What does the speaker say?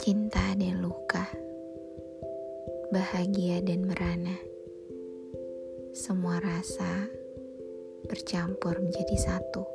cinta dan luka, bahagia dan merana. Semua rasa bercampur menjadi satu.